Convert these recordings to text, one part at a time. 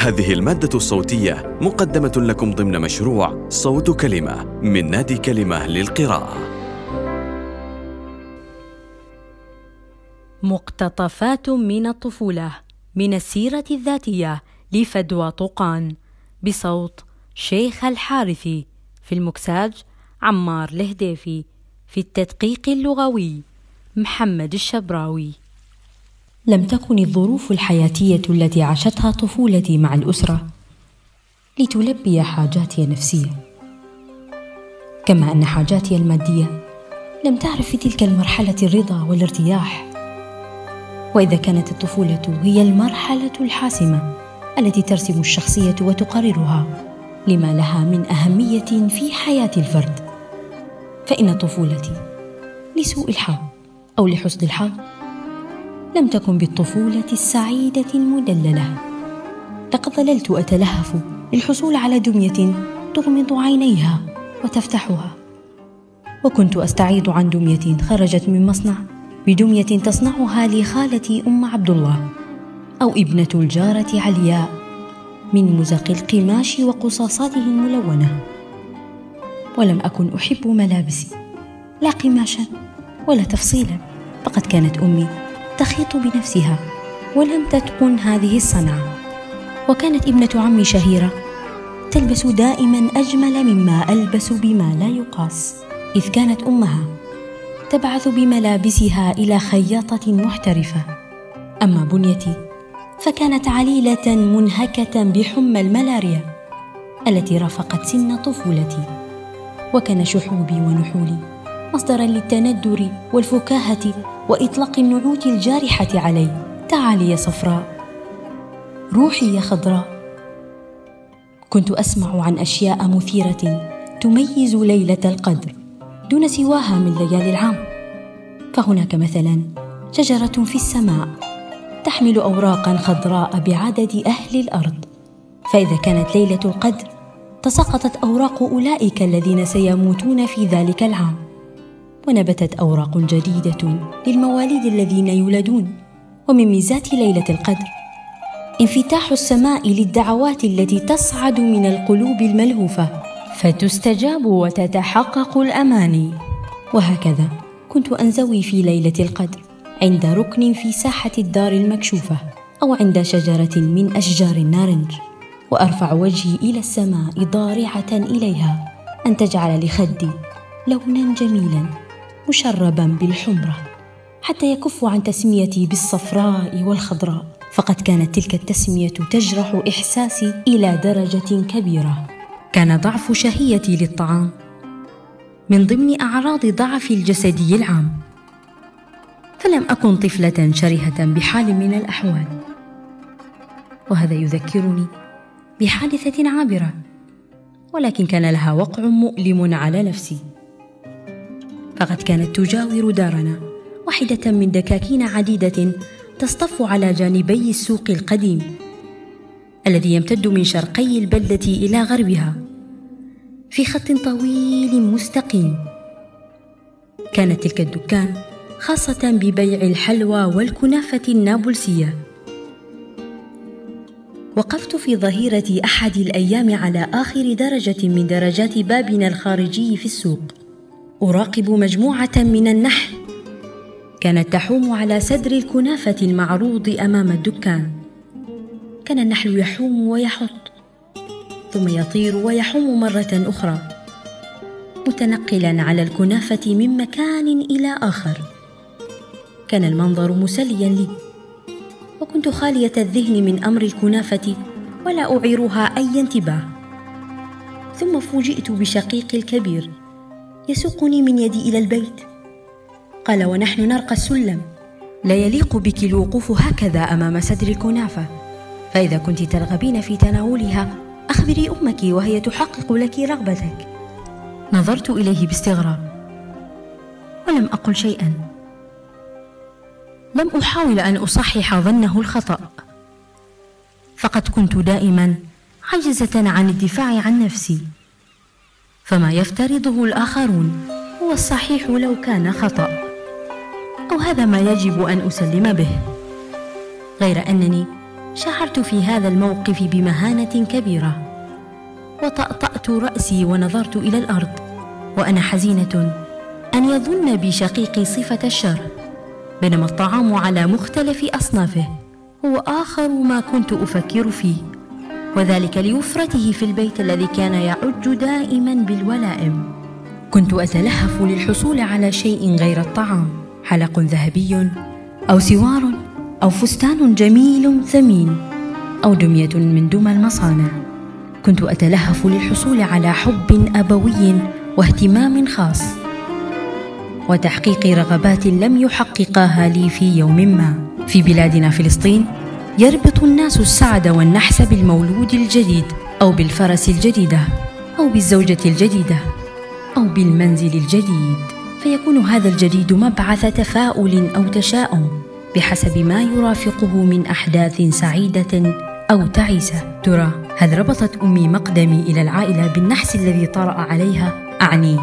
هذه المادة الصوتية مقدمة لكم ضمن مشروع صوت كلمة من نادي كلمة للقراءة. مقتطفات من الطفولة من السيرة الذاتية لفدوى طوقان بصوت شيخ الحارثي في المكساج عمار الهديفي في التدقيق اللغوي محمد الشبراوي لم تكن الظروف الحياتية التي عاشتها طفولتي مع الأسرة لتلبي حاجاتي النفسية كما أن حاجاتي المادية لم تعرف في تلك المرحلة الرضا والارتياح. وإذا كانت الطفولة هي المرحلة الحاسمة التي ترسم الشخصية وتقررها لما لها من أهمية في حياة الفرد. فإن طفولتي لسوء الحظ أو لحسن الحظ لم تكن بالطفولة السعيدة المدللة. لقد ظللت أتلهف للحصول على دمية تغمض عينيها وتفتحها. وكنت أستعيض عن دمية خرجت من مصنع بدمية تصنعها لخالتي أم عبد الله أو ابنة الجارة علياء من مزق القماش وقصاصاته الملونة. ولم أكن أحب ملابسي لا قماشا ولا تفصيلا فقد كانت أمي تخيط بنفسها ولم تتقن هذه الصنعة. وكانت ابنة عمي شهيرة تلبس دائما أجمل مما ألبس بما لا يقاس إذ كانت أمها تبعث بملابسها إلى خياطة محترفة. أما بنيتي فكانت عليلة منهكة بحمى الملاريا التي رافقت سن طفولتي وكان شحوبي ونحولي. مصدرا للتندر والفكاهة وإطلاق النعوت الجارحة علي تعالي يا صفراء. روحي يا خضراء. كنت أسمع عن أشياء مثيرة تميز ليلة القدر دون سواها من ليالي العام. فهناك مثلا شجرة في السماء تحمل أوراقا خضراء بعدد أهل الأرض. فإذا كانت ليلة القدر تساقطت أوراق أولئك الذين سيموتون في ذلك العام. ونبتت أوراق جديدة للمواليد الذين يولدون ومن ميزات ليلة القدر انفتاح السماء للدعوات التي تصعد من القلوب الملهوفة فتستجاب وتتحقق الأماني. وهكذا كنت أنزوي في ليلة القدر عند ركن في ساحة الدار المكشوفة أو عند شجرة من أشجار النارنج وأرفع وجهي إلى السماء ضارعة إليها أن تجعل لخدي لونا جميلا. مشربا بالحمرة حتى يكف عن تسميتي بالصفراء والخضراء. فقد كانت تلك التسمية تجرح إحساسي إلى درجة كبيرة. كان ضعف شهيتي للطعام من ضمن أعراض ضعفي الجسدي العام. فلم أكن طفلة شرهة بحال من الأحوال. وهذا يذكرني بحادثة عابرة. ولكن كان لها وقع مؤلم على نفسي. فقد كانت تجاور دارنا واحدة من دكاكين عديدة تصطف على جانبي السوق القديم الذي يمتد من شرقي البلدة إلى غربها في خط طويل مستقيم. كانت تلك الدكان خاصة ببيع الحلوى والكنافة النابلسية. وقفت في ظهيرة أحد الأيام على آخر درجة من درجات بابنا الخارجي في السوق. أراقب مجموعة من النحل. كانت تحوم على صدر الكنافة المعروض أمام الدكان. كان النحل يحوم ويحط ثم يطير ويحوم مرة أخرى متنقلا على الكنافة من مكان إلى آخر. كان المنظر مسليا لي وكنت خالية الذهن من أمر الكنافة ولا أعيرها أي انتباه. ثم فوجئت بشقيقي الكبير. يسوقني من يدي إلى البيت. قال ونحن نرقى السلم. لا يليق بك الوقوف هكذا أمام صدر الكنافة. فإذا كنت ترغبين في تناولها أخبري أمك وهي تحقق لك رغبتك. نظرت إليه باستغراب. ولم أقل شيئا. لم أحاول أن أصحح ظنه الخطأ. فقد كنت دائما عاجزة عن الدفاع عن نفسي. فما يفترضه الآخرون. هو الصحيح لو كان خطأ. أو هذا ما يجب أن أسلم به. غير أنني شعرت في هذا الموقف بمهانة كبيرة. وطأطأت رأسي ونظرت إلى الأرض. وأنا حزينة أن يظن بي شقيقي صفة الشر. بينما الطعام على مختلف أصنافه. هو آخر ما كنت أفكر فيه. وذلك لوفرته في البيت الذي كان يعج دائما بالولائم. كنت أتلهف للحصول على شيء غير الطعام حلق ذهبي أو سوار أو فستان جميل ثمين أو دمية من دمى المصانع. كنت أتلهف للحصول على حب أبوي واهتمام خاص. وتحقيق رغبات لم يحققاها لي في يوم ما. في بلادنا فلسطين يربط الناس السعد والنحس بالمولود الجديد أو بالفرس الجديدة أو بالزوجة الجديدة أو بالمنزل الجديد. فيكون هذا الجديد مبعث تفاؤل أو تشاؤم بحسب ما يرافقه من أحداث سعيدة أو تعيسة. ترى هل ربطت أمي مقدمي إلى العائلة بالنحس الذي طرأ عليها؟ أعني.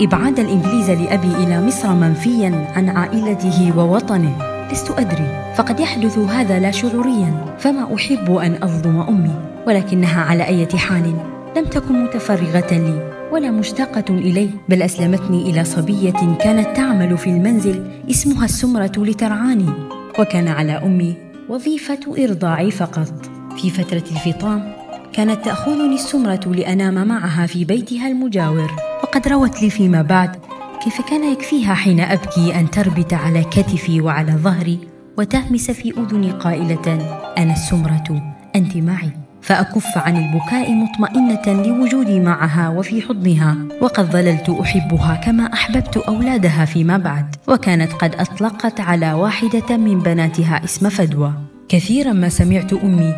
إبعاد الإنجليز لأبي إلى مصر منفيا عن عائلته ووطنه. لست أدري فقد يحدث هذا لا شعوريا فما أحب أن أظلم أمي ولكنها على أي حال لم تكن متفرغة لي ولا مشتاقة الي بل أسلمتني إلى صبية كانت تعمل في المنزل اسمها السمرة لترعاني وكان على أمي وظيفة إرضاعي فقط. في فترة الفطام كانت تأخذني السمرة لأنام معها في بيتها المجاور وقد روت لي فيما بعد كيف كان يكفيها حين أبكي أن تربت على كتفي وعلى ظهري وتهمس في أذني قائلة أنا السمرة أنت معي. فأكف عن البكاء مطمئنة لوجودي معها وفي حضنها وقد ظللت أحبها كما أحببت أولادها فيما بعد. وكانت قد أطلقت على واحدة من بناتها اسم فدوى. كثيرا ما سمعت أمي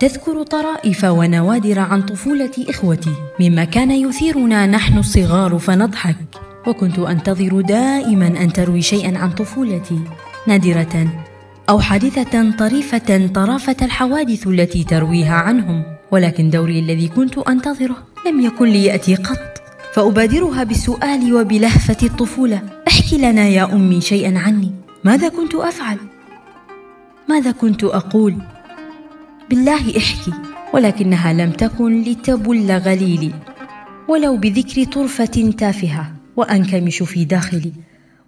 تذكر طرائف ونوادر عن طفولة إخوتي مما كان يثيرنا نحن الصغار فنضحك. وكنت أنتظر دائما أن تروي شيئا عن طفولتي نادرة أو حادثة طريفة طرافة الحوادث التي ترويها عنهم ولكن دوري الذي كنت أنتظره لم يكن ليأتي قط. فأبادرها بالسؤال وبلهفة الطفولة. احكي لنا يا أمي شيئا عني. ماذا كنت أفعل؟ ماذا كنت أقول؟ بالله احكي ولكنها لم تكن لتبل غليلي ولو بذكر طرفة تافهة. وأنكمش في داخلي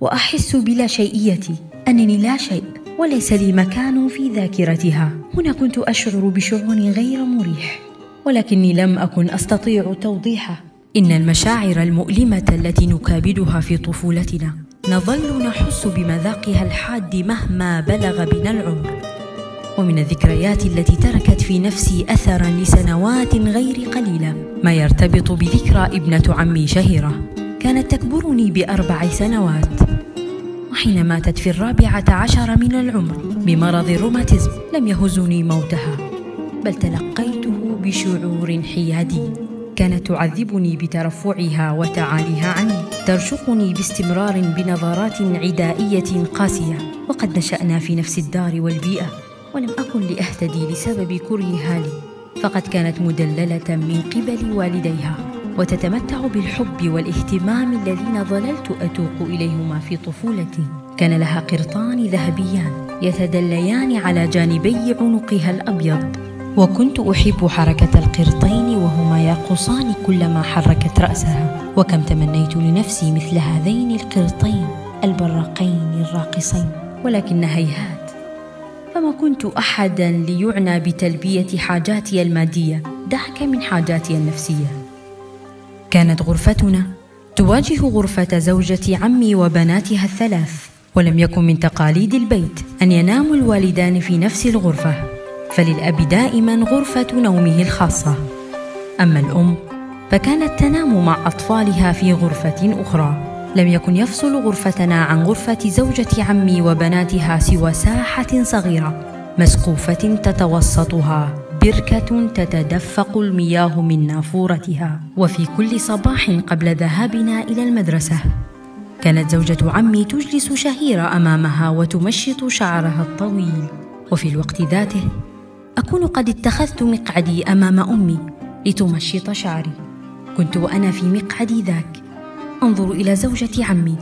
وأحس بلا شيئيتي أنني لا شيء وليس لي مكان في ذاكرتها. هنا كنت أشعر بشعور غير مريح ولكني لم أكن أستطيع توضيحه إن المشاعر المؤلمة التي نكابدها في طفولتنا نظل نحس بمذاقها الحاد مهما بلغ بنا العمر. ومن الذكريات التي تركت في نفسي اثرا لسنوات غير قليلة ما يرتبط بذكرى ابنة عمي شهيرة. كانت تكبرني بأربع سنوات وحين ماتت في الرابعة عشر من العمر بمرض الروماتيزم لم يهزني موتها بل تلقيته بشعور حيادي كانت تعذبني بترفعها وتعاليها عني. ترشقني باستمرار بنظرات عدائية قاسية وقد نشأنا في نفس الدار والبيئة ولم أكن لأهتدي لسبب كرهها لي فقد كانت مدللة من قبل والديها. وتتمتع بالحب والاهتمام الذين ظللت أتوق إليهما في طفولتي. كان لها قرطان ذهبيان يتدليان على جانبي عنقها الأبيض. وكنت أحب حركة القرطين وهما يقصان كلما حركت رأسها. وكم تمنيت لنفسي مثل هذين القرطين البراقين الراقصين. ولكن هيهات فما كنت أحدا ليعنى بتلبية حاجاتي المادية. دعك من حاجاتي النفسية. كانت غرفتنا. تواجه غرفة زوجة عمي وبناتها الثلاث ولم يكن من تقاليد البيت أن ينام الوالدان في نفس الغرفة. فللأب دائما غرفة نومه الخاصة. أما الأم فكانت تنام مع أطفالها في غرفة أخرى. لم يكن يفصل غرفتنا عن غرفة زوجة عمي وبناتها سوى ساحة صغيرة مسقوفة تتوسطها. بركة تتدفق المياه من نافورتها وفي كل صباح قبل ذهابنا إلى المدرسة. كانت زوجة عمي تجلس شهيرة أمامها وتمشط شعرها الطويل. وفي الوقت ذاته أكون قد اتخذت مقعدي أمام أمي لتمشط شعري. كنت وأنا في مقعدي ذاك. أنظر إلى زوجة عمي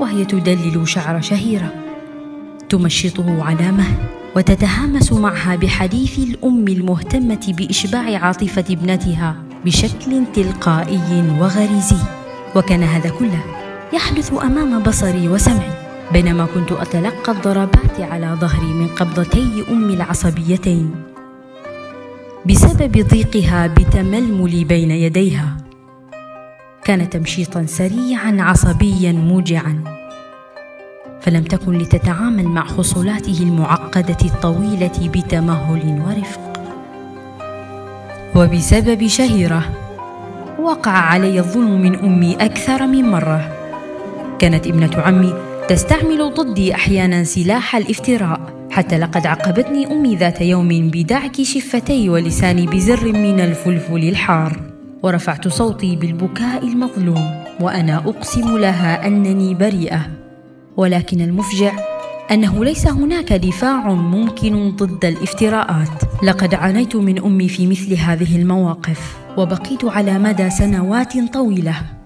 وهي تدلل شعر شهيرة. تمشطه على مهل وتتهامس معها بحديث الأم المهتمة بإشباع عاطفة ابنتها بشكل تلقائي وغريزي. وكان هذا كله يحدث أمام بصري وسمعي بينما كنت أتلقى الضربات على ظهري من قبضتي امي العصبيتين. بسبب ضيقها بتململي بين يديها كان تمشيطا سريعا عصبيا موجعا. فلم تكن لتتعامل مع خصولاته المعقدة الطويلة بتمهل ورفق. وبسبب شهيرة وقع علي الظلم من أمي أكثر من مرة. كانت ابنة عمي تستعمل ضدي أحيانا سلاح الافتراء حتى لقد عاقبتني أمي ذات يوم بدعك شفتي ولساني بزر من الفلفل الحار. ورفعت صوتي بالبكاء المظلوم وأنا أقسم لها أنني بريئة. ولكن المفجع أنه ليس هناك دفاع ممكن ضد الافتراءات. لقد عانيت من أمي في مثل هذه المواقف وبقيت على مدى سنوات طويلة.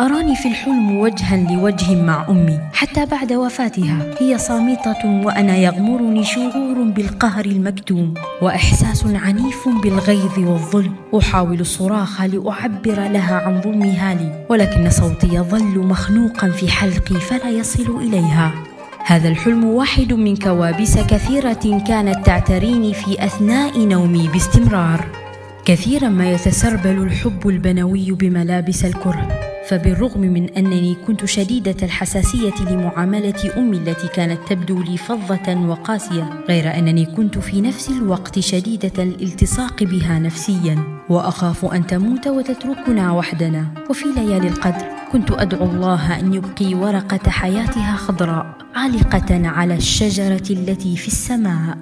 أراني في الحلم وجها لوجه مع أمي. حتى بعد وفاتها هي صامتة وأنا يغمرني شعور بالقهر المكتوم وإحساس عنيف بالغيظ والظلم. أحاول الصراخ لأعبر لها عن ظلمها لي ولكن صوتي يظل مخنوقا في حلقي فلا يصل إليها. هذا الحلم واحد من كوابيس كثيرة كانت تعتريني في أثناء نومي باستمرار. كثيرا ما يتسربل الحب البنوي بملابس الكره. فبالرغم من أنني كنت شديدة الحساسية لمعاملة أمي التي كانت تبدو لي فظة وقاسية غير أنني كنت في نفس الوقت شديدة الالتصاق بها نفسيا وأخاف أن تموت وتتركنا وحدنا. وفي ليالي القدر كنت أدعو الله أن يبقي ورقة حياتها خضراء عالقة على الشجرة التي في السماء.